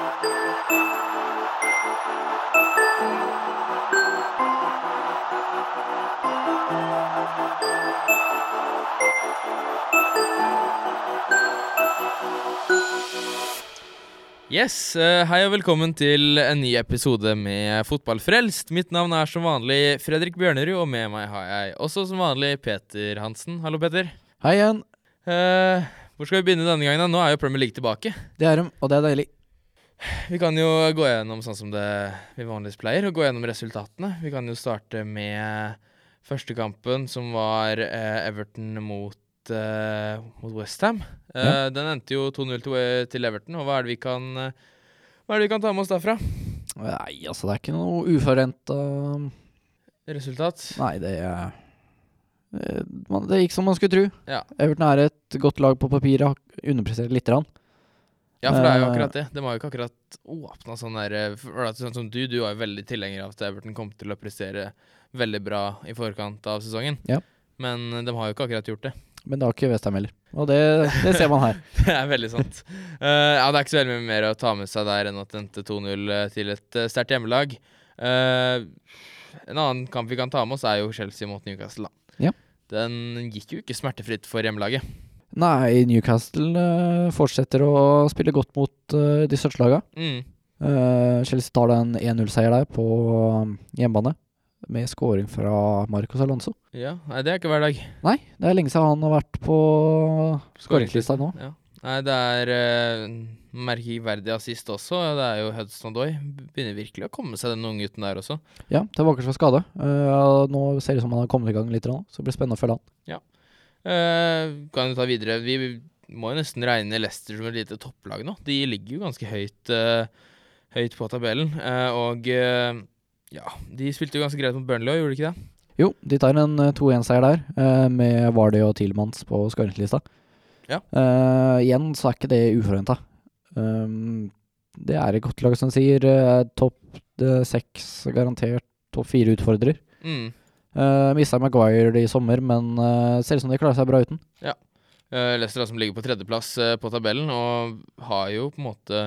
Yes, eh, Hei og velkommen til en ny episode med Fotballfrelst. Mitt navn er som vanlig Fredrik Bjørnerud, og med meg har jeg også som vanlig Peter Hansen. Hallo, Peter. Hei igjen. Uh, hvor skal vi begynne denne gangen? da? Nå er jo Premier League tilbake. Det er de, og det er deilig. Vi kan jo gå gjennom sånn som det vi vanligvis pleier, og gå gjennom resultatene. Vi kan jo starte med første kampen, som var eh, Everton mot, eh, mot Westham. Eh, Ja. Den endte jo 2-0 til, til Everton, og hva er det vi kan eh, Hva er det vi kan ta med oss derfra? Nei, altså, det er ikke noe uforventa Resultat? Nei, det er det, man- Det gikk som man skulle tro. Ja. Everton er et godt lag på papiret, har underprestert lite grann. Ja, for det er jo Eh, akkurat det. De har jo ikke akkurat åpna sånn der er Sånn som du, du er jo veldig tilhenger av at Everton kom til å prestere veldig bra i forkant av sesongen. Ja. Men eh, de har jo ikke akkurat gjort det. Men det har ikke Westham heller. Og det, det ser man her. Det er veldig sant. Uh, ja, det er ikke så veldig mye mer å ta med seg der enn at det endte 2-0 til et sterkt hjemmelag. Uh, en annen kamp vi kan ta med oss, er jo Chelsea mot Newcastle. Ja. Den gikk jo ikke smertefritt for hjemmelaget. Nei, Newcastle uh, fortsetter å spille godt mot uh, de største lagene. Mm. Uh, Chelsea tar en 1-0-seier der på um, hjemmebane, med scoring fra Marcos Alonso. Ja, nei, det er ikke hver dag. Nei, det er lenge siden han har vært på skåringslista nå. Ja. Nei, det er uh, merkeverdig assist også. Det er jo Hudson Doy. Begynner virkelig å komme seg, den unge gutten der også. Ja, tilbake fra skade. Nå ser det ut som han har kommet i gang litt, så det blir spennende å følge han. Eh, kan jo ta videre. Vi må jo nesten regne Leicester som et lite topplag nå. De ligger jo ganske høyt, uh, høyt på tabellen. Uh, og ja, de spilte jo ganske greit mot Burnley òg, gjorde de ikke det? Jo, de tar en eh, 2-1-seier der, med Vardy og Tilmans på skåringslista. Ja. Igjen så er ikke det uforventa. Det er et godt lag som sier topp seks garantert, topp fire utfordrer. Mm. Uh, Mista Maguire i sommer, men uh, ser ut som de klarer seg bra uten. Eh, Leicester som ligger på tredjeplass uh, på tabellen, og har jo på en måte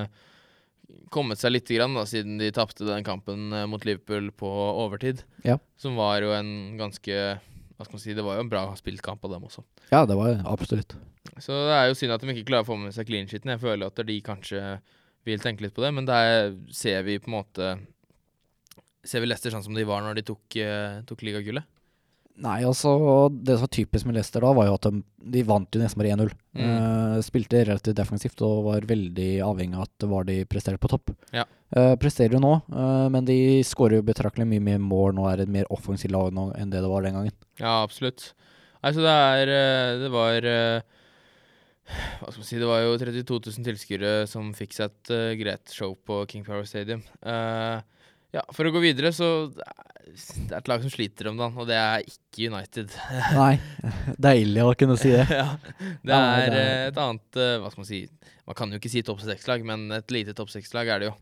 kommet seg litt grann da, siden de tapte den kampen eh, mot Liverpool på overtid. Ja. Som var jo en ganske Hva skal man si, det var jo en bra spilt kamp av dem også. Ja, det var absolutt. Så det er jo synd at de ikke klarer å få med seg clean shiten. Jeg føler at de kanskje vil tenke litt på det, men der ser vi på en måte Ser vi Leicester sånn som de var når de tok, eh, tok ligagullet? Nei, altså, det som var typisk med Leicester da, var jo at de, de vant jo nesten bare 1-0. Mm. Uh, spilte relativt defensivt og var veldig avhengig av at det var de presterte på topp. Ja. Uh, presterer jo nå, uh, men de skårer jo betraktelig mye mer mål nå, er et mer offensivt lag nå enn det det var den gangen. Ja, absolutt. Altså, det er Det var Hva skal man si Det var jo 32 000 tilskuere som fikk seg et greit show på King Power Stadium. Eh, ja, for å gå videre, så det er et lag som sliter om dagen, og det er ikke United. Nei, deilig å kunne si det. ja, det er eh, et annet eh, Hva skal man si Man kan jo ikke si topp seks-lag, men et lite topp seks-lag er det jo.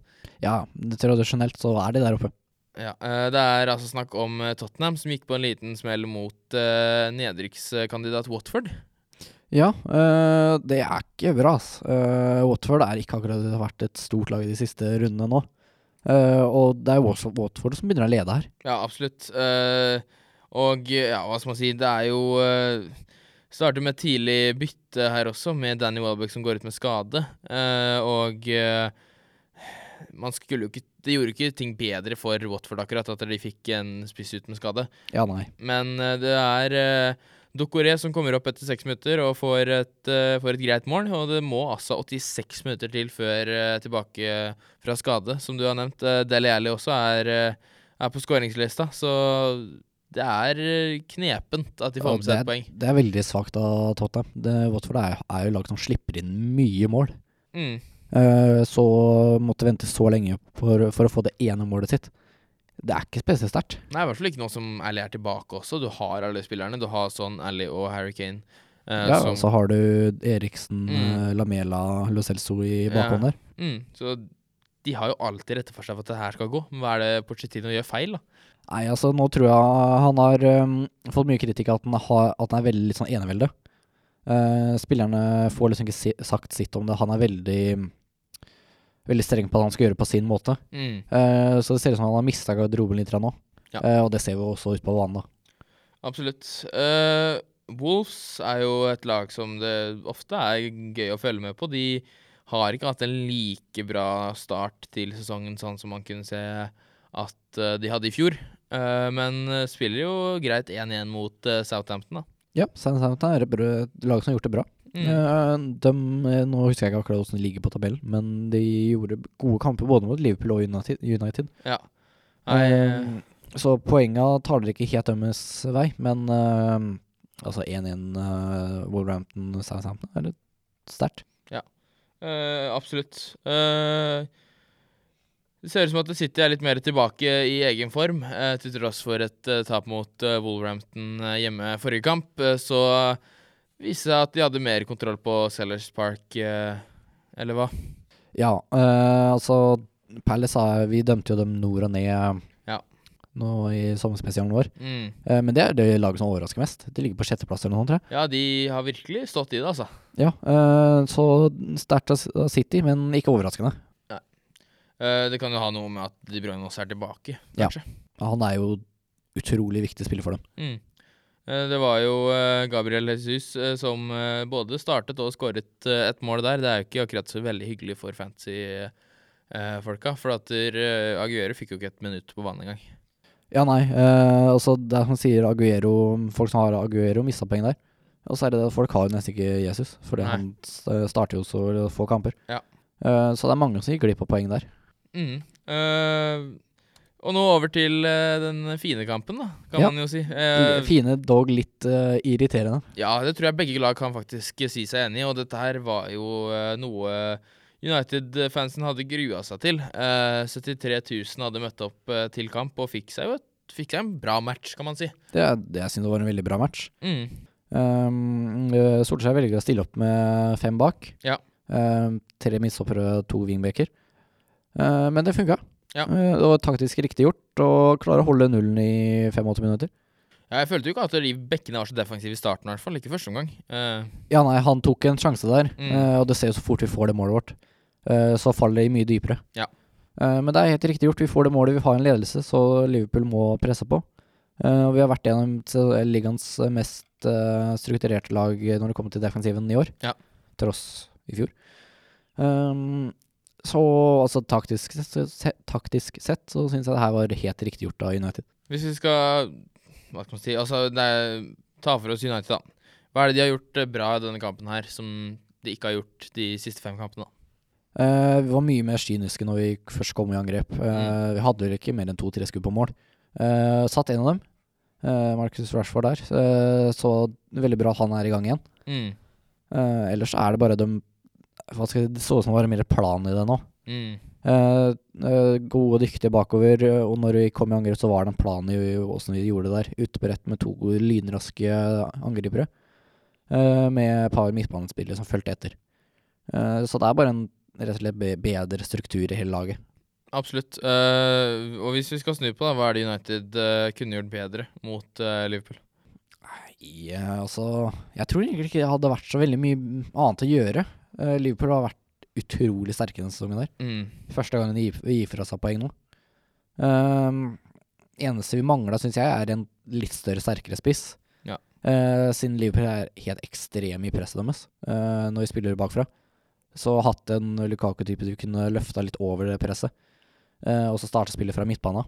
Ja, tradisjonelt så er de der oppe. Ja, eh, Det er altså snakk om Tottenham, som gikk på en liten smell mot nedrykkskandidat Watford. Ja, det er ikke bra, ass. Watford er ikke akkurat vært et stort lag i de siste rundene nå. Eh, og det er jo også Watford som begynner å lede her. Ja, absolutt. Uh, og ja, hva skal man si, det er jo uh, Starter med tidlig bytte her også, med Danny Welbeck som går ut med skade. Og man skulle jo ikke Det gjorde ikke ting bedre for Watford akkurat at de fikk en spiss ut med skade. Ja, nei. Men det er uh, Dokoré som kommer opp etter seks minutter og får et, eh, får et greit mål. Og det må altså 86 minutter til før eh, tilbake fra skade, som du har nevnt. Uh, Dele Alli også er, eh, er på skåringslista, så det er eh, knepent at de får med seg et poeng. det er veldig svakt av Tottenham. Det, Watford er, er jo lag som slipper inn mye mål. Mm. Uh, så måtte vente så lenge for, for å få det ene målet sitt. Det er ikke spesielt sterkt. Nei, i hvert fall ikke nå som Ally er tilbake også. Du har alle spillerne. Du har sånn Ally og Harry Kane. eh, Ja, som- og så har du Eriksen, Mm. eh, Lamela, Lo Celso i Ja. bakhånd der. mm, så de har jo alltid rette for seg for at det her skal gå. Men hva er det Pochettino gjør feil, da? Nei, altså nå tror jeg han har um, fått mye kritikk av at han, har, at han er veldig litt sånn enevelde. Uh, spillerne får liksom ikke si, sagt sitt om det. Han er veldig veldig streng på at han skal gjøre det på sin måte. Mm. Uh, så det ser ut som han har mista garderoben litt nå. Ja. Uh, og det ser vi også ute på banen. da. Absolutt. Uh, Wolves er jo et lag som det ofte er gøy å følge med på. De har ikke hatt en like bra start til sesongen sånn som man kunne se at de hadde i fjor. Men spiller jo greit 1-1 mot Southampton, da. Ja, Southampton er et lag som har gjort det bra. Mm. Eh, dem, eh, nå husker jeg ikke akkurat hvordan de ligger på tabellen, men de gjorde gode kamper både mot Liverpool og United. Ja. Eh, så poenga taler ikke helt deres vei, men eh, altså 1-1 uh, Wolverhampton-Southampton er litt sterkt. Eh, absolutt. Uh, det ser ut som at City er litt mer tilbake i egen form, til tross for et tap mot Wolverhampton hjemme forrige kamp. Så viste seg at de hadde mer kontroll på Sellers Park, eh, eller hva? Ja, eh, altså Palace har Vi dømte jo dem nord og ned Ja. nå i sommerspesialen vår. Mm. Eh, men det er det laget som overrasker mest. De ligger på sjetteplass eller noe sånt, tror jeg. Ja, de har virkelig stått i det, altså. Ja, eh, så sterkt av City, men ikke overraskende. Eh, det kan jo ha noe med at De Bruyne også er tilbake, kanskje. Ja. Han er jo utrolig viktig spiller for dem. Mm. Eh, Det var jo eh, Gabriel Jesus eh, som både startet og skåret et mål der. Det er jo ikke akkurat så veldig hyggelig for fantasy-folka, for at Aguero fikk jo ikke et minutt på banen engang. Ja, nei. Eh, altså, det som sier Aguero Folk som har Aguero, mista poeng der. Og så er det det folk har nesten ikke Jesus, fordi Nei. han starter jo så få kamper. Ja. Eh, så det er mange som gikk glipp av poeng der. Mm. Eh, og nå over til uh, den fine kampen, da, kan Ja. man jo si. Uh, Fine, dog litt uh, irriterende. Ja, det tror jeg begge lag kan faktisk si seg enig i, og dette her var jo noe United-fansen hadde grua seg til. Eh, 73 000 hadde møtt opp til kamp og fikk seg jo fikk seg en bra match, kan man si. Det, det jeg syns var en veldig bra match. Mm. Um, Solskjær velger å stille opp med fem bak. Ja. Um, tre midtstoppere to wingbacker. Uh, men det funka. Ja. Uh, det var taktisk riktig gjort, og klare å holde nullen i 85 minutter. Ja, jeg følte jo ikke at de bekkene var så defensive i starten, i hvert fall. Ikke første omgang. Uh. Ja, nei, han tok en sjanse der, Mm. uh, og det ser jo så fort vi får det målet vårt. Uh, så faller det mye dypere. Ja. Uh, men det er helt riktig gjort. Vi får det målet, vi har en ledelse, så Liverpool må presse på. Og vi har vært gjennom ligaens mest strukturerte lag når det kommer til defensiven i år. Ja. tross i fjor. Um, så altså taktisk, sett- se, taktisk sett så syns jeg det her var helt riktig gjort av United. hvis vi skal Hva skal man si Altså, er, ta for oss United, da. Hva er det de har gjort eh, bra i denne kampen her, som de ikke har gjort de siste fem kampene? Eh, vi var mye mer kyniske når vi først kom i angrep. Uh, Mm. Vi hadde vel ikke mer enn to-tre skudd på mål. Uh, satt en av dem, uh, Marcus Rashford der. Så veldig bra at han er i gang igjen. Mm. Ellers er det bare de hva skal jeg, Det så ut som det var mer plan i det nå. Mm. Eh, eh, gode og dyktige bakover, og når vi kom i angrep, så var det en plan i åssen vi gjorde det der. Rett med to lynraske angripere. eh, med et par midtbanespillere som fulgte etter. Eh, så det er bare en rett og slett bedre struktur i hele laget. Absolutt. Eh, og hvis vi skal snu på det, hva er det United kunne gjort bedre mot Liverpool? Nei, altså Jeg tror egentlig ikke det hadde vært så veldig mye annet å gjøre. Eh, Liverpool har vært utrolig sterke denne sesongen der. Mm. Første gangen de gir, fra seg poeng nå. Um, eneste vi mangla, syns jeg, er en litt større, sterkere spiss. Ja. Uh, siden Liverpool er helt ekstrem i presset deres uh, når vi spiller bakfra. Så hatt en Lukaku-type du kunne løfta litt over det presset, uh, og så starte spillet fra midtbana.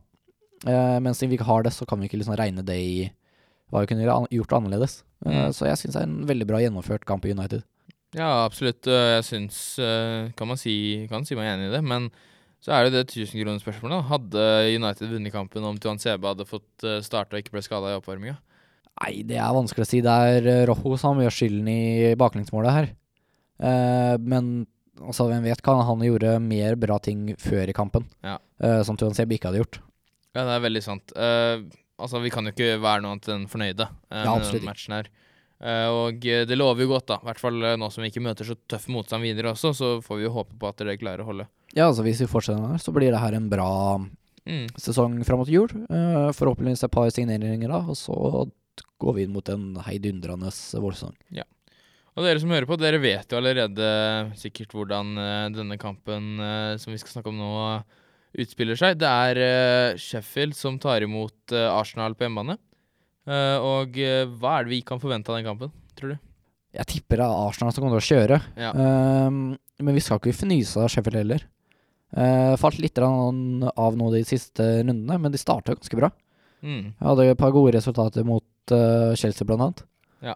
Men siden vi ikke har det, så kan vi ikke liksom regne det i hva vi kunne gjort annerledes. Mm. Så jeg syns det er en veldig bra gjennomført kamp i United. Ja, absolutt. Eh, Jeg syns eh, Kan man si, kan si meg enig i det, men så er det det 1000 kroner spørsmålet. Hadde United vunnet kampen om Tuan Sebe hadde fått eh, starta og ikke ble skada i oppvarminga? Nei, det er vanskelig å si. Det er eh, Rojo som gjør skylden i baklengsmålet her. Eh, men altså, hvem vet, kan han gjorde mer bra ting før i kampen, Ja. eh, som Tuan Sebe ikke hadde gjort. Ja, det er veldig sant. Eh, altså, vi kan jo ikke være noe annet enn fornøyde uh, Ja, med absolutt matchen her. Eh, og det lover jo godt, da. I hvert fall eh, nå som vi ikke møter så tøff motstand videre også, så får vi jo håpe på at dere klarer å holde. Ja, altså Hvis vi fortsetter her, så blir det her en bra Mm. sesong fram mot jul. Eh, forhåpentligvis et par signeringer da, og så går vi inn mot en heidundrende vårsesong. Og dere som hører på, dere vet jo allerede sikkert hvordan denne kampen som vi skal snakke om nå, utspiller seg. Det er Sheffield som tar imot Arsenal på hjemmebane. Eh, og eh, hva er det vi kan forvente av den kampen, tror du? Jeg tipper det er Arsenal som kommer til å kjøre. Ja. Um, men vi skal ikke fnyse av Sheffield heller. Uh, falt litt av nå de siste rundene, men de starta ganske bra. Mm. Hadde et par gode resultater mot uh, Chelsea, blant annet. Ja.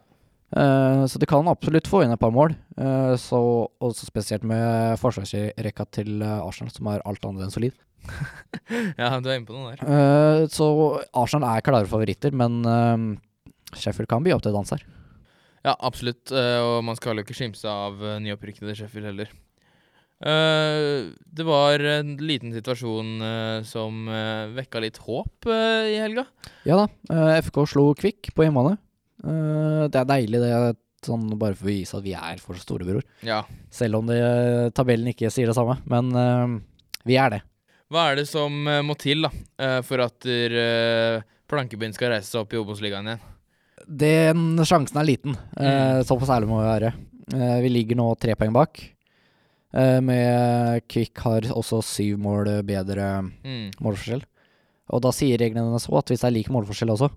Uh, så de kan absolutt få inn et par mål. Uh, så også spesielt med forsvarsrekka til Arsenal, som er alt annet enn solid. ja, du er inne på noe der. Uh, så Arsenal er klare favoritter, men uh, Sheffield kan by opp til dans her. Ja, absolutt. Uh, og man skal jo ikke skimse av uh, nyopprykkede Sheffield heller. Det var en liten situasjon som vekka litt håp i helga. Ja da, FK slo Kvikk på hjemmebane. Det er deilig, det. Sånn bare for å vise at vi er for storebror. Ja. Selv om det, tabellen ikke sier det samme. Men vi er det. Hva er det som eh, må til da, eh, for at uh, Plankebyen skal reise seg opp i Obos-ligaen igjen? Den sjansen er liten. Eh, såpass ærlig må vi være. Eh, vi ligger nå tre poeng bak. Eh, med Kvikk har også syv mål bedre Mm. målforskjell. Og da sier reglene så at hvis det er lik målforskjell også,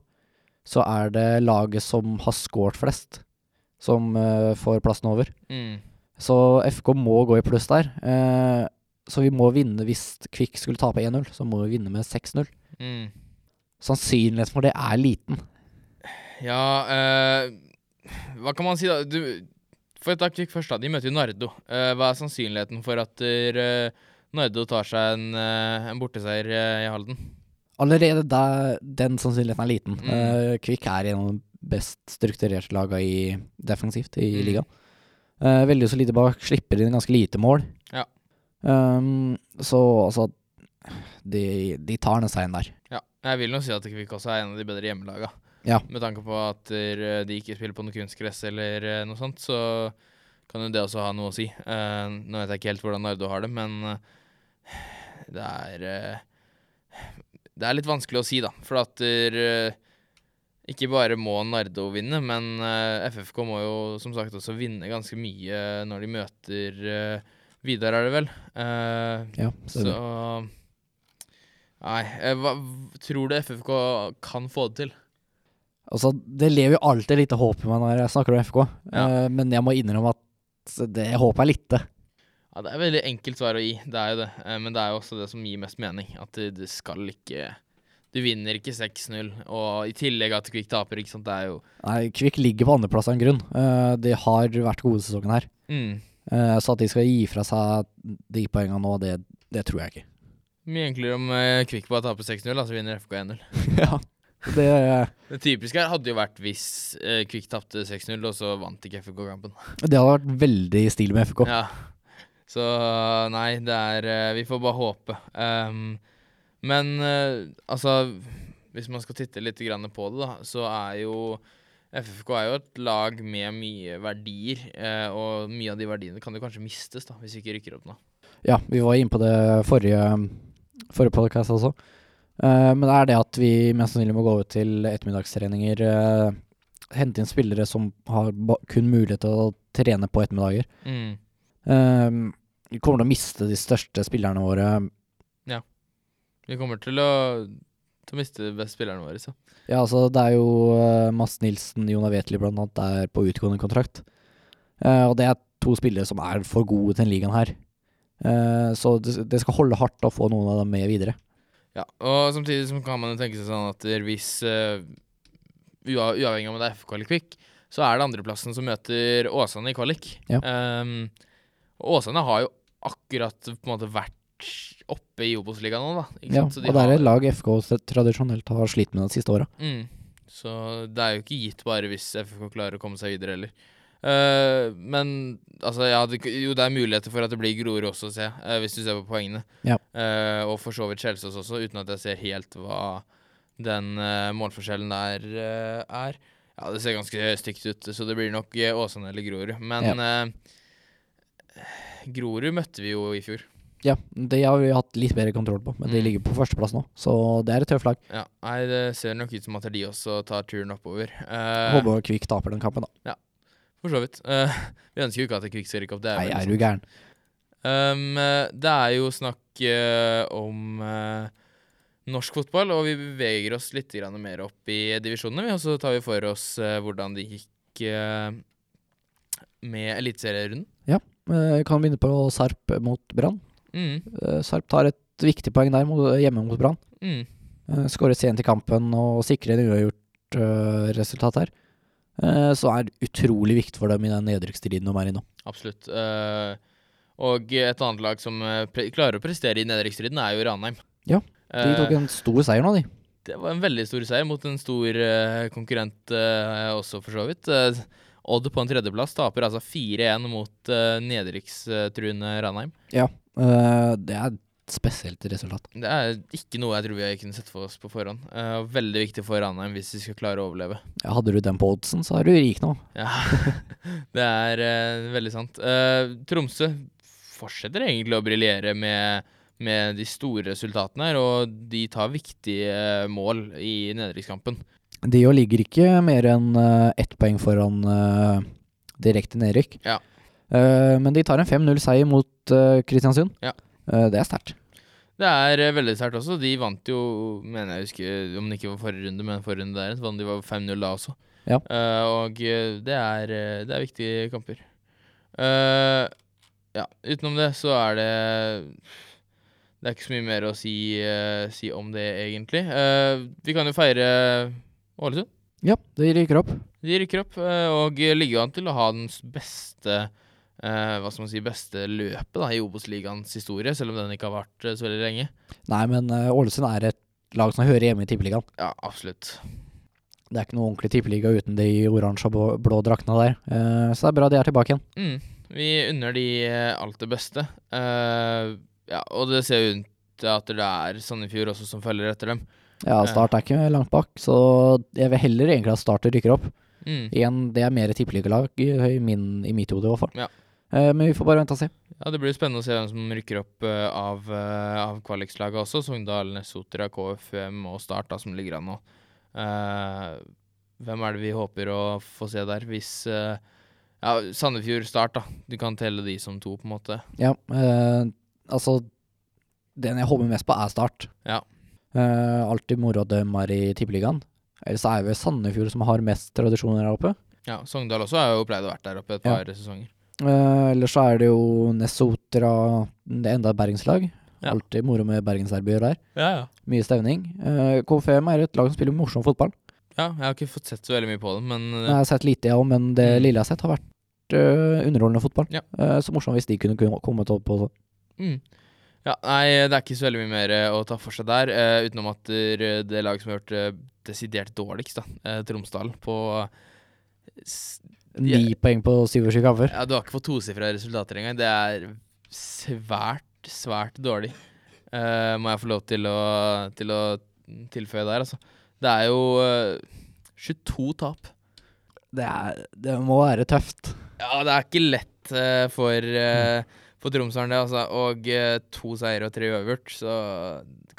så er det laget som har scoret flest, som eh, får plassen over. Mm. Så FK må gå i pluss der. Så vi må vinne hvis Kvikk skulle tape 1-0, så må vi vinne med 6-0. Mm. Sannsynligheten for det er liten. Ja, eh, hva kan man si da? Du, for å ta Kvikk først, da. De møter jo Nardo. Uh, hva er sannsynligheten for at uh, Nardo tar seg en, uh, en borteseier i Halden? Allerede der, den sannsynligheten er liten. Mm. Kvikk er en av de best strukturerte lagene i defensivt i Mm. ligaen. Veldig solide bak, slipper inn ganske lite mål. Ja. Um, så altså de, de tar den seieren der. Ja, jeg vil nå si at Kvikk også er en av de bedre hjemmelaga. Ja. Med tanke på at eh, de ikke spiller på noe kunstgress eller eh, noe sånt, så kan jo det også ha noe å si. Uh, nå vet jeg ikke helt hvordan Nardo har det, men uh, det er uh, Det er litt vanskelig å si, da. For at ikke bare må Nardo vinne, men FFK må jo som sagt også vinne ganske mye når de møter eh, Vidar, er det vel. Uh, Ja, så stemmer. Nei, eh, hva, tror du FFK kan få det til? Altså, det lever jo alltid lite håp i meg når jeg snakker om FK, Ja. uh, men jeg må innrømme at det håpet er lite. Ja, Det er veldig enkelt svar å gi, det er jo det. Uh, Men det er jo også det som gir mest mening. At det, det skal ikke Du vinner ikke 6-0, og i tillegg at Kvikk taper, ikke sant. Det er jo Nei, Kvikk ligger på andreplass av en grunn. Uh, de har vært gode sesongen her. mm, så at de skal gi fra seg de poengene nå, det, det tror jeg ikke. mye enklere om eh, Kvikk bare taper 6-0, altså så vinner FK 1-0. ja, det, Det typiske her hadde jo vært hvis eh, Kvikk tapte 6-0, og så vant ikke FK kampen. det hadde vært veldig i stil med FK. Ja. Så nei, det er eh, Vi får bare håpe. Um, men eh, altså Hvis man skal titte litt på det, da, så er jo FFK er jo et lag med mye verdier, eh, og mye av de verdiene kan jo kanskje mistes da, hvis vi ikke rykker opp nå. Ja, vi var inne på det forrige, forrige podcast også. Eh, men det er det at vi mest sannsynlig må gå ut til ettermiddagstreninger. eh, hente inn spillere som har kun mulighet til å trene på ettermiddager. Mm. Vi kommer til å miste de største spillerne våre. Ja. Vi kommer til å, til å miste de beste spillerne våre. Så. Ja, altså det er jo uh, Mads Nilsen, Jona Wetli blant annet, er på utgående kontrakt. Uh, og det er to spillere som er for gode til den ligaen her. Uh, så det, det skal holde hardt å få noen av dem med videre. Ja, og samtidig så kan man jo tenke seg sånn at hvis uh, Uavhengig av om det er FK eller Kvikk, så er det andreplassen som møter Åsane i kvalik. Ja. Um, Åsane har jo akkurat på en måte vært oppe i Obos-ligaen nå, da. Ja, og det er et lag FK tradisjonelt har slitt med de siste åra. Mm. Så det er jo ikke gitt bare hvis FK klarer å komme seg videre heller. Uh, men altså, ja, det, jo, det er muligheter for at det blir Grorud også, ser jeg, eh, hvis du ser på poengene. Ja. Uh, og for så vidt Kjelsås også, uten at jeg ser helt hva den målforskjellen der er. Ja, det ser ganske stygt ut, så det blir nok Åsane eller Grorud. Men eh, Grorud møtte vi jo i fjor. Ja, det har vi hatt litt bedre kontroll på, men de Mm. ligger på førsteplass nå. Så det er et tøft lag. Ja, nei, Det ser nok ut som at de også tar turen oppover. Uh, Håper Kvikk taper den kampen, da. Ja, for så vidt. Uh, vi ønsker jo ikke at Kvikk skal rykke opp. Det er Nei, er du gæren. Um, eh, det er jo snakk uh, om uh, norsk fotball, og vi beveger oss litt mer opp i divisjonene. vi, Og så tar vi for oss hvordan det gikk med eliteserierunden. vi kan begynne på Sarp mot Brann. Mm, Eh, Sarp tar et viktig poeng der mot, hjemme mot Brann. mm. Uh, Skårer sent i kampen og sikrer en uavgjort eh, resultat her. Eh, så er det utrolig viktig for dem i den nedrykksstriden de er i nå. Absolutt. Eh, og et annet lag som eh, klarer å prestere i nedrykksstriden, er jo Ranheim. Ja, De tok Eh, en stor seier nå, de. det var en veldig stor seier mot en stor eh, konkurrent eh, også, for så vidt. Eh, Odd på en tredjeplass taper altså 4-1 mot uh, nedrykkstruende Ranheim. Eh, det er et spesielt resultat. Det er ikke noe jeg tror vi kunne sett for oss på forhånd. Uh, veldig viktig for Ranheim hvis de skal klare å overleve. Ja, hadde du den på oddsen, så er du rik nå. Ja, det er uh, veldig sant. Tromsø fortsetter egentlig å briljere med, med de store resultatene her, og de tar viktige mål i nedrykkskampen. De jo ligger ikke mer enn ett poeng foran direkte nedrykk. Ja. Eh, men de tar en 5-0-seier mot eh, Kristiansund. Ja. Eh, det er sterkt. Det er veldig sterkt også. De vant jo, mener jeg husker, om det ikke var forrige runde, men forrige runde der, så vant de var 5-0 da også. Ja. Og det er, det er viktige kamper. Ja, utenom det så er det Det er ikke så mye mer å si, si om det, egentlig. Vi kan jo feire Ålesund. Ja, de rykker opp. De rykker opp og ligger an til å ha den beste hva skal man si, beste løpet da, i Obos-ligaens historie, selv om den ikke har vart eh, så veldig lenge. Nei, men eh, Ålesund er et lag som hører hjemme i Tippeligaen. Ja, absolutt. Det er ikke noe ordentlig tippeliga uten de oransje og blå- blå draktene der. Eh, så det er bra de er tilbake igjen. Mm. Vi unner de eh, alt det beste. Uh, ja, og det ser jo ut til at det er Sandefjord også som følger etter dem. Ja, Start er ikke langt bak, så jeg vil heller egentlig at Start rykker opp. Mm. Igjen, det er mer tippeligalag i, i, min- i mitt hode, i hvert fall. Ja. Eh, men vi får bare vente og se. Ja, Det blir spennende å se hvem som rykker opp eh, av, uh, av kvalikslaget også. Sogndal, Sotra, KFUM og Start, da, som ligger an nå. Uh, hvem er det vi håper å få se der, hvis uh, Ja, Sandefjord, Start, da. Du kan telle de som to, på en måte. Ja, uh, altså Den jeg håper mest på, er Start. Ja. Uh, alltid moro å dømme her i tippeligaen. Ellers er det vel Sandefjord som har mest tradisjoner her oppe. Ja, Sogndal også har jo pleid å vært der oppe et Ja. par sesonger. Uh, ellers så er det jo Nesotra Det er enda et bergenslag. Ja. Alltid moro med bergensderbyer der. Ja, ja. Mye stevning. Uh, KFM er et lag som spiller morsom fotball. Ja, jeg har ikke fått sett så veldig mye på det, men eh, Jeg har sett lite, jeg òg, men det Mm. lille jeg har sett, har vært uh, underholdende fotball. Ja. Uh, så morsomt hvis de kunne kommet opp også. mm. Ja, nei, det er ikke så veldig mye mer eh, å ta for seg der, eh, utenom at det, laget som har hørt desidert dårligst, da, eh, Tromsdal, på s- yeah. poeng på 27 kamper. Ja, du har ikke fått tosifra resultater engang. Det er svært, svært dårlig. uh, må jeg få lov til å, til å tilføye der, altså. Det er jo uh, 22 tap. Det, er, det må være tøft. Ja, det er ikke lett uh, for, uh, for Tromsøren, det, altså. Og eh, to seier og tre uavgjort, så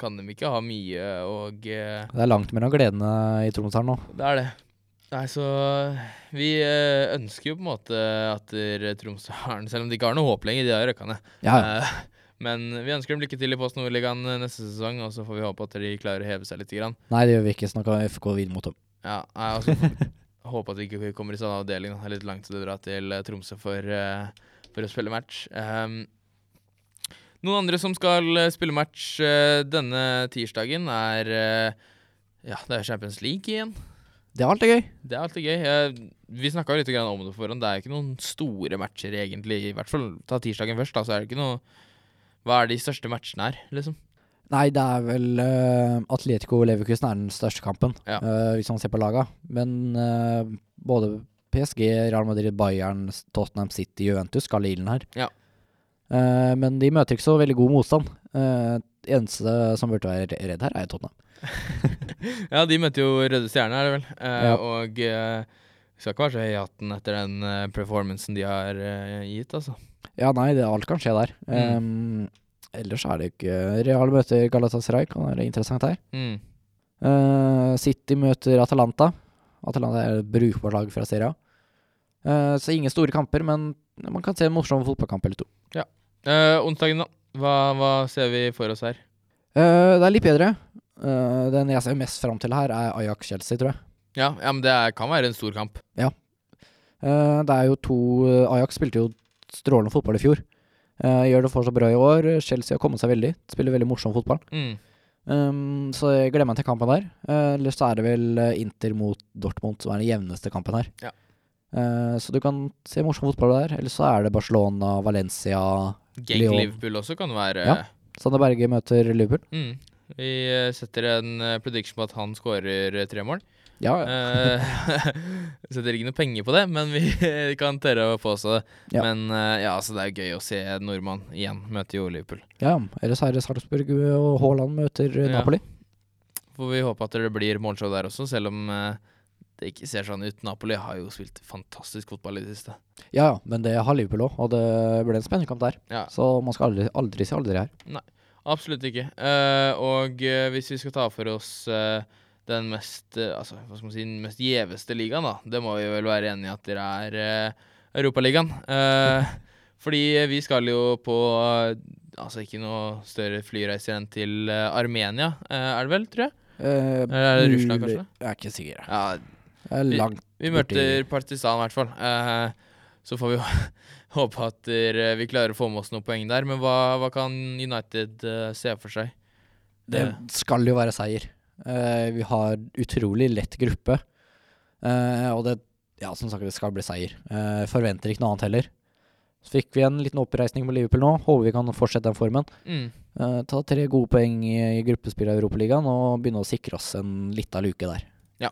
kan de ikke ha mye, og eh, Det er langt mellom gledene i Tromsøren nå. det er det. Nei, så vi eh, ønsker jo på en måte at Tromsø har den selv om de ikke har noe håp lenger, de har røkka ned. Ja, ja. Eh, men vi ønsker dem lykke til i Post Nordligaen eh, neste sesong, og så får vi håpe at de klarer å heve seg litt. Grann. Nei, det gjør vi ikke. Snakka FK videre mot dem. Ja, nei, altså, håpe at vi ikke kommer i samme avdeling. Det er litt langt til å dra til Tromsø for, for å spille match. Um, noen andre som skal spille match denne tirsdagen, er Ja, det er Champions League igjen. Det er alltid gøy. Det er alltid gøy. Eh, vi snakka litt om det foran. forhånd. Det er ikke noen store matcher, egentlig. I hvert fall ta tirsdagen først, da, så er det ikke noe Hva er de største matchene her, liksom? Nei, det er vel uh, Atletico Leverkusen er den største kampen, Ja. uh, hvis man ser på laga. Men uh, både PSG, Real Madrid, Bayern, Tottenham City, Juventus skal i ilden her. Ja. Men de møter ikke så veldig god motstand. Uh, eneste som burde være redd her, er Tottenham. Ja, de møter jo Røde Stjerne, er det vel. Eh, Ja. Og eh, skal ikke være så høy i hatten etter den eh, performancen de har eh, gitt, altså. Ja, nei, det, alt kan skje der. Mm. Um, ellers er det ikke Real møter Galatasaray, kan være interessant her. Mm. Uh, City møter Atalanta. Atalanta er et brukbart lag fra Serie A. Eh, så ingen store kamper, men man kan se en morsom fotballkamp eller to. Eh, onsdagen, da. Hva, hva ser vi for oss her? Uh, det er litt bedre. Eh, den jeg ser mest fram til her, er Ajax-Chelsea, tror jeg. Ja, ja men det er, kan være en stor kamp. Eh, det er jo to eh, Ajax spilte jo strålende fotball i fjor. Uh, gjør det fortsatt bra i år. Chelsea har kommet seg veldig. Spiller veldig morsom fotball. Mm. Um, så jeg gleder meg til kampen der. Uh, Ellers så er det vel Inter mot Dortmund som er den jevneste kampen her. Ja. Så du kan se morsom fotball der. Eller så er det Barcelona, Valencia Genk Liverpool også kan være Ja. Sander Berge møter Liverpool. mm. Vi eh, setter en eh, prediction på at han skårer eh, tre mål. Ja, ja. Setter ikke noe penger på det, men vi kan tørre å påstå det. Ja. Men ja, altså det er gøy å se nordmann igjen møte jo Liverpool. ja. Ellers er det Sarpsborg og Haaland møter Napoli. Ja. Får vi håpe at det blir målshow der også, selv om det ikke ser sånn ut. Napoli har jo spilt fantastisk fotball i det siste. Ja, ja, men det har Liverpool òg, og det ble en spennende kamp der. Ja, Så man skal aldri, aldri si aldri her. Absolutt ikke. Uh, og uh, hvis vi skal ta for oss uh, den mest uh, altså, hva skal man si, den mest gjeveste ligaen, da, det må vi vel være enige i at dere er uh, Europaligaen. Fordi vi skal jo på altså ikke noe større flyreiser enn til Armenia, er det vel, tror jeg? Eller er det Russland, kanskje? Jeg er ikke sikker. Ja, Det er Vi- langt vi møter Partisan i hvert fall. Så får vi jo håpe at vi klarer å få med oss noen poeng der. Men hva, hva kan United uh, se for seg? Det skal jo være seier. Uh, vi har utrolig lett gruppe. Uh, og det Ja, som sagt, det skal bli seier. Eh, forventer ikke noe annet heller. Så fikk vi en liten oppreisning med Liverpool nå. Håper vi kan fortsette den formen. Mm. Eh, ta tre gode poeng i, i gruppespillet i Europaligaen og begynne å sikre oss en lita luke der. Ja,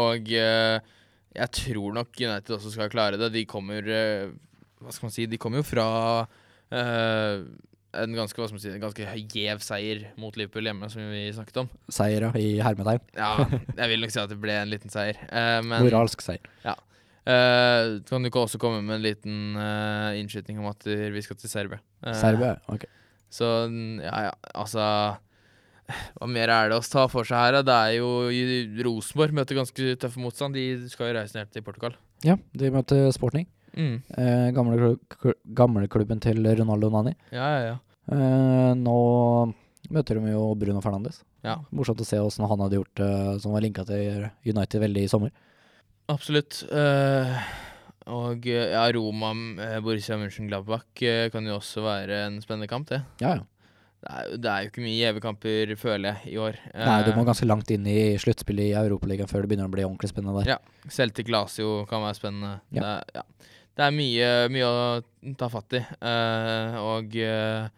og eh, jeg tror nok United også skal klare det. De kommer eh, Hva skal man si? De kom jo fra eh, en ganske hva skal man si, en ganske gjev seier mot Liverpool hjemme, som vi snakket om. Seier, ja, i hermetegn. Ja, jeg vil nok si at det ble en liten seier. Eh, men Moralsk seier. eh, kan du også komme med en liten uh, innskyting om at vi skal til Serbia? Eh, Serbia, ok. Så ja, ja, altså Hva mer er det å ta for seg her? da? Det er jo Rosenborg møter ganske tøff motstand. De skal jo reise ned til Portugal. Ja, de møter Sporting. Mm. Eh, gamle, klu- gamleklubben til Ronaldo Nani. Ja, ja, ja. Eh, nå møter de jo Bruno Fernandes. Ja. Morsomt å se åssen han hadde gjort det, som var linka til United veldig i sommer. Absolutt. Eh, og eh, ja, Roma, Borussia Mönchengladbach uh, kan jo også være en spennende kamp, det. Ja, ja. Det er, det er jo ikke mye gjeve kamper, føler jeg, i år. Nei, du må Eh, ganske langt inn i sluttspillet i Europaligaen før det begynner å bli ordentlig spennende der. Ja. Celtic Lazio kan være spennende. Ja. Det, er, ja. Det er mye, mye å ta fatt i. Uh, og uh,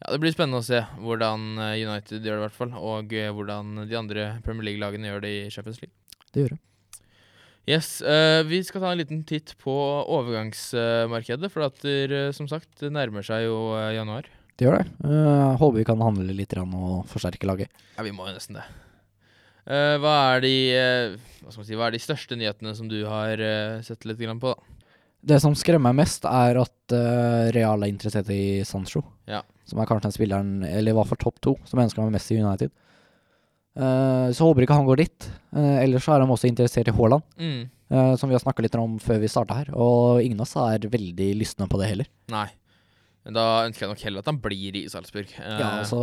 ja, det blir spennende å se hvordan eh, United gjør det, i hvert fall. Og uh, hvordan de andre Premier League-lagene gjør det i Champions League. Det gjør det. Yes, Vi skal ta en liten titt på overgangsmarkedet. For at det, som sagt, det nærmer seg jo januar. Det gjør det. Uh, håper vi kan handle litt og forsterke laget. Ja, vi må jo nesten det. Hva, er de, hva, si, hva er de største nyhetene som du har sett litt grann på? da? Det som skremmer meg mest, er at uh, Real er interessert i Sancho. Ja. Som er kanskje den spilleren, eller i hvert fall topp to, som ønsker meg mest i United. Uh, så håper ikke han går dit. Uh, ellers så er han også interessert i Haaland, Mm. som vi har snakka litt om før vi starta her. Og ingen av oss er veldig lystne på det heller. Nei. Men da ønsker jeg nok heller at han blir i Salzburg. Ja, altså,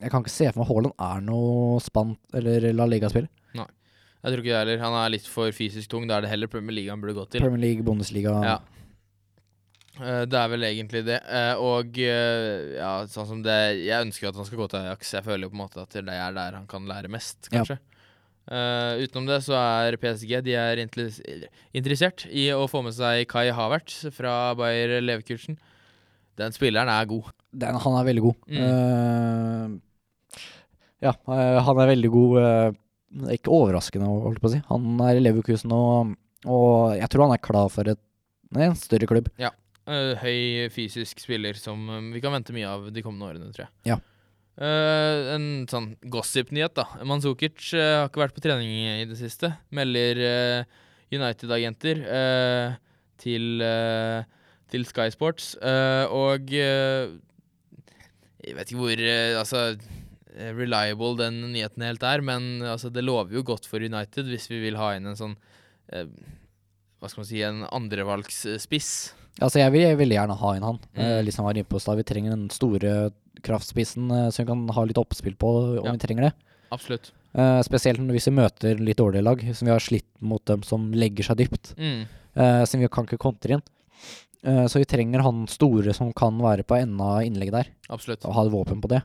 Jeg kan ikke se for meg Haaland er noe spant eller La Liga-spiller. Jeg tror ikke det heller. Han er litt for fysisk tung. Da er det heller Premier League han burde gått til. Premier League, Bundesliga Ja. Eh, det er vel egentlig det. Eh, og eh, ja, sånn som det Jeg ønsker at han skal gå til Ajax. Jeg føler jo på en måte at det er der han kan lære mest, Ja. kanskje. Eh, utenom det så er PSG De er interessert i å få med seg Kai Havertz fra Bayer Leverkursen. Den spilleren er god. Den, han er veldig god. Mm. Uh, ja, han er veldig god. eh, ikke overraskende, holdt på å si. Han er i Leverkusen, og, og jeg tror han er klar for et, en større klubb. Eh, høy fysisk spiller som uh, vi kan vente mye av de kommende årene, tror jeg. Ja. Uh, en sånn gossip-nyhet, da. Manzukic uh, har ikke vært på trening i det siste. Melder eh, United-agenter eh, til, eh, til Sky Sports. Eh, og eh, jeg vet ikke hvor eh, altså, eh, reliable den nyheten helt er, men altså, det lover jo godt for United hvis vi vil ha inn en sånn eh, hva skal man si, en andrevalgsspiss. Altså, jeg vil veldig gjerne ha inn han. Mm. Eh, litt var inne på. Vi trenger den store kraftspissen eh, som vi kan ha litt oppspill på om Ja. vi trenger det. Absolutt. Eh, spesielt hvis vi møter litt dårlige lag, som vi har slitt mot dem som legger seg dypt. Mm. Som vi kan ikke kontre inn. Eh, så vi trenger han store som kan være på enden av innlegget der, Absolutt. og ha et våpen på det.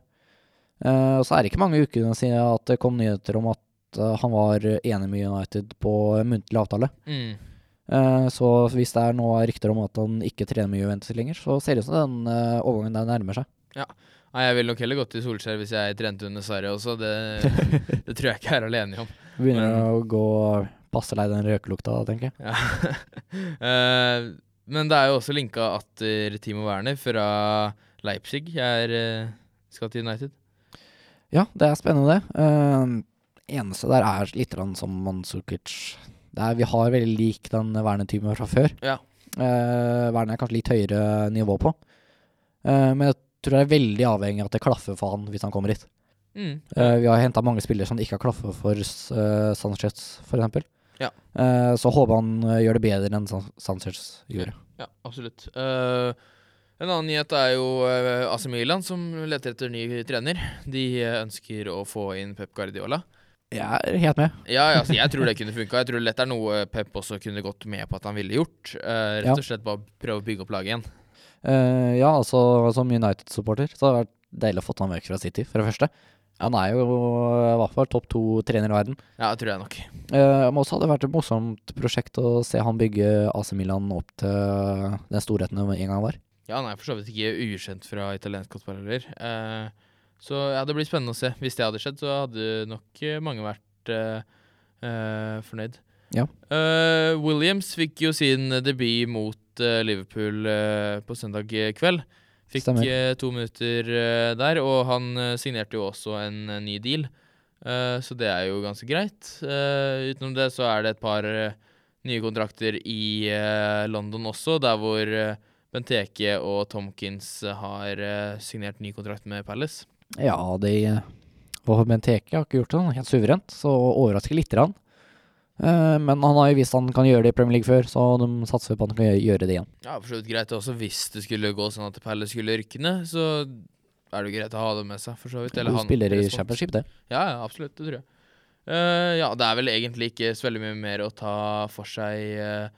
Eh, og så er det ikke mange ukene siden at det kom nyheter om at eh, han var enig med United på muntlig avtale. Mm. Eh, så hvis det er nå rykter om at han ikke trener med Juventus lenger, så ser det ut som den overgangen der nærmer seg. Nei, jeg ville nok heller gått til Solskjær hvis jeg trente under Sverige også. Det, det tror jeg ikke jeg er alene om. Begynner Men- å gå passe lei den røkelukta, tenker jeg. Ja. uh, men det er jo også linka atter Timo Werner fra Leipzig er, uh, skal til United. Ja, det er spennende, det. Uh, eneste der er litt som Manzukic. Er, vi har veldig lik den Werner-typen fra før. Ja. Uh, Werner er kanskje litt høyere nivå på. Uh, men jeg tror det er veldig avhengig av at det klaffer for han hvis han kommer hit. Mm. Uh, vi har henta mange spillere som ikke har klaffa for uh, Sanchez, f.eks. Ja. Uh, så håper han eh, gjør det bedre enn San Sanchez gjorde. Ja, absolutt. Eh, en annen nyhet er jo uh, AC Milan, som leter etter ny trener. De eh, ønsker å få inn Pep Guardiola. Jeg er helt med. Ja, ja, altså, jeg tror det kunne funka. Jeg tror lett er noe Pep også kunne gått med på at han ville gjort. Uh, rett og slett bare prøve å bygge opp laget igjen. Uh, ja, altså som United-supporter så har det vært deilig å få han vekk fra City, for det første. Han er jo i hvert fall topp to trener i verden. Ja, det tror jeg nok. Uh, men også hadde det vært et morsomt prosjekt å se han bygge AC Milan opp til den storheten det en gang var. Ja, er for så vidt ikke ukjent fra italiensk fotball heller. Eh, så ja, det blir spennende å se. Hvis det hadde skjedd, så hadde nok eh, mange vært eh, eh, fornøyd. Ja. Eh, Williams fikk jo sin debut mot eh, Liverpool på søndag kveld. Fikk Stemmer. to minutter der, og han signerte jo også en ny deal. Så det er jo ganske greit. Utenom det så er det et par nye kontrakter i London også, der hvor Benteke og Tomkins har eh, signert ny kontrakt med Palace. Ja, de Og Benteke har ikke gjort det helt suverent, så overrasker lite grann. Eh, men han har jo vist han kan gjøre det i Premier League før, så de satser på at han kan gjøre- det igjen. Ja, for så vidt greit også hvis det skulle gå sånn at Pelle skulle rykke ned, så er det jo greit å ha det med seg, for så vidt. Du spiller i. Championship, det. Ja, ja, absolutt. Det tror jeg. Uh, ja, det er vel egentlig ikke så veldig mye mer å ta for seg eh, eh,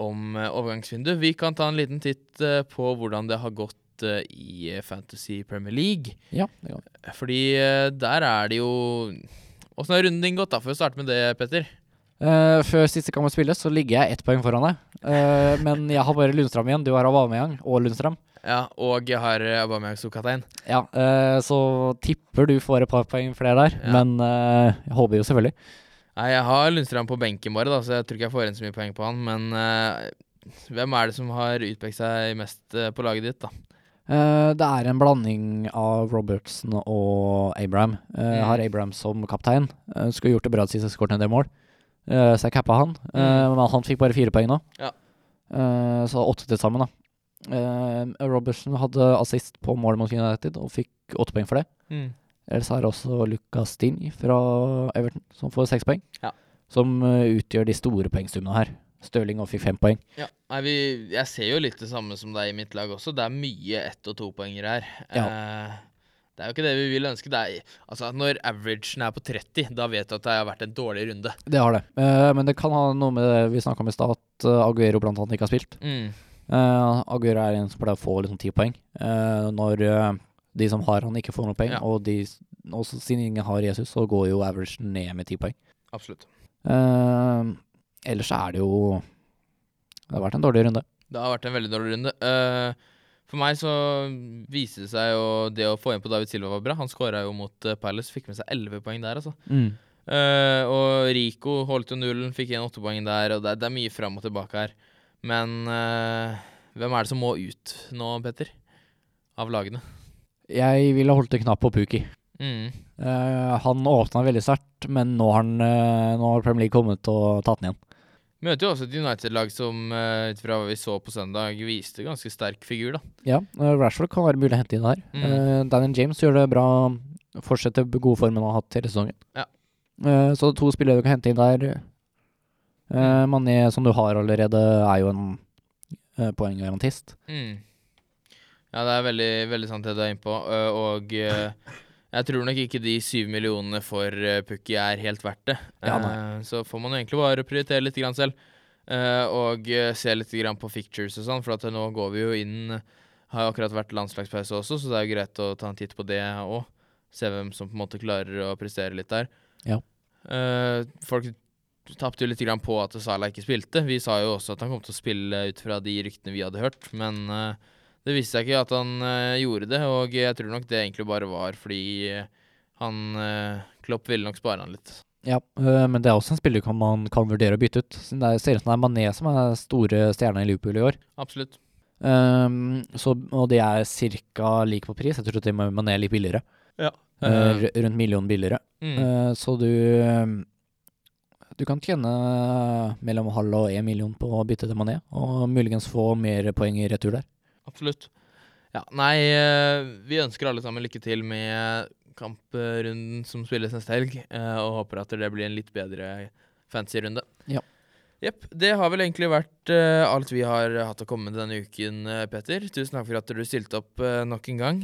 om overgangsvinduet. Vi kan ta en liten titt eh, på hvordan det har gått eh, i eh, Fantasy Premier League. Ja, det kan. Fordi eh, der er det jo Åssen har runden din gått, da? For å starte med det, Petter. Uh, før siste kamp spilles, så ligger jeg ett poeng foran deg. Uh, men jeg har bare Lundstrøm igjen. Du har Aubameyang og Lundstrøm. Ja, og jeg har eh, Aubameyang som kaptein. Ja, uh, så tipper du får et par poeng flere der. Ja. Men eh, jeg håper jo selvfølgelig. Nei, jeg har Lundstrand på benken bare, da, så jeg tror ikke jeg får inn så mye poeng på han. Men uh, hvem er det som har utpekt seg mest uh, på laget ditt, da? Uh, det er en blanding av Robertson og Abraham. Jeg Mm. har Abraham som kaptein. Skulle gjort det bra sist jeg skåret en del mål, så jeg cappa han. Mm. Men han fikk bare fire poeng nå. Ja. Så åtte til sammen, da. Robertson hadde assist på mål mot United og fikk åtte poeng for det. Ellers er det også Lucas Sting fra Everton som får seks poeng. Ja. Som eh, utgjør de store poengsummene her. Stirling fikk fem poeng. Ja, nei, vi, jeg ser jo litt det samme som deg i mitt lag også. Det er mye ett- og topoengere her. Ja. Eh, det er jo ikke det vi vil ønske. Er, altså, når averagen er på 30, da vet du at det har vært en dårlig runde. Det har det. Eh, men det kan ha noe med det vi snakka om i stad, at uh, Aguero blant annet ikke har spilt. Mm. Uh, Aguero er en som pleier å få liksom ti poeng. Eh, når eh, de som har han, ikke får noen poeng, Ja. og de, også siden ingen har Jesus, så går jo averagen ned med ti poeng. Absolutt. Uh, ellers er det jo Det har vært en dårlig runde. Det har vært en veldig dårlig runde. Uh, for meg så viste det seg jo det å få inn på David Silva var bra. Han skåra jo mot eh, Palace, fikk med seg 11 poeng der, altså. Eh, og Rico holdt jo nullen, fikk igjen åtte poeng der, og det, det er mye fram og tilbake her. Men hvem er det som må ut nå, Petter? Av lagene? Jeg ville holdt en knapp på Pookie. Mm. Uh, han åpna veldig sterkt, men nå har, han, uh, nå har Premier League kommet og tatt den igjen. Møter jo også et United-lag som uh, ut fra hva vi så på søndag, viste ganske sterk figur, da. Ja, Rashford kan være mulig å hente inn der. Mm. Daniel James gjør det bra. Fortsetter gode formen han har hatt hele sesongen. Ja. Så to spillere du kan hente inn der. Uh, Mané, som du har allerede, er jo en poenggarantist. Mm. Ja, det er veldig, veldig sant det du er inne på. Og jeg tror nok ikke de syv millionene for Pukki er helt verdt det. Ja, så får man jo egentlig bare prioritere litt grann selv. og se litt grann på fictures og sånn, for at nå går vi jo inn Har jo akkurat vært landslagspause også, så det er jo greit å ta en titt på det òg. Se hvem som på en måte klarer å prestere litt der. Ja. folk tapte jo litt grann på at Salah ikke spilte. Vi sa jo også at han kom til å spille ut fra de ryktene vi hadde hørt, men det viste seg ikke at han uh, gjorde det, og jeg tror nok det egentlig bare var fordi uh, han uh, Klopp ville nok spare han litt. Ja, men det er også en spiller kan man kan vurdere å bytte ut. Det ser ut som det er Mané som er store stjerna i Liverpool i år. Absolutt. Um, så, og det er ca. lik på pris. Jeg tror til og med Mané er litt billigere. Ja. rundt million billigere. Mm. så du du kan tjene mellom halv og én million på å bytte til Mané, og muligens få mer poeng i retur der. Absolutt. Ja, nei, eh, vi ønsker alle sammen lykke til med kamprunden som spilles neste helg, eh, og håper at det blir en litt bedre fancy runde. Ja. Jepp. Det har vel egentlig vært uh, alt vi har hatt å komme med denne uken, uh, Petter. Tusen takk for at du stilte opp uh, nok en gang.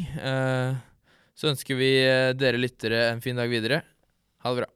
så ønsker vi dere lyttere en fin dag videre. Ha det bra.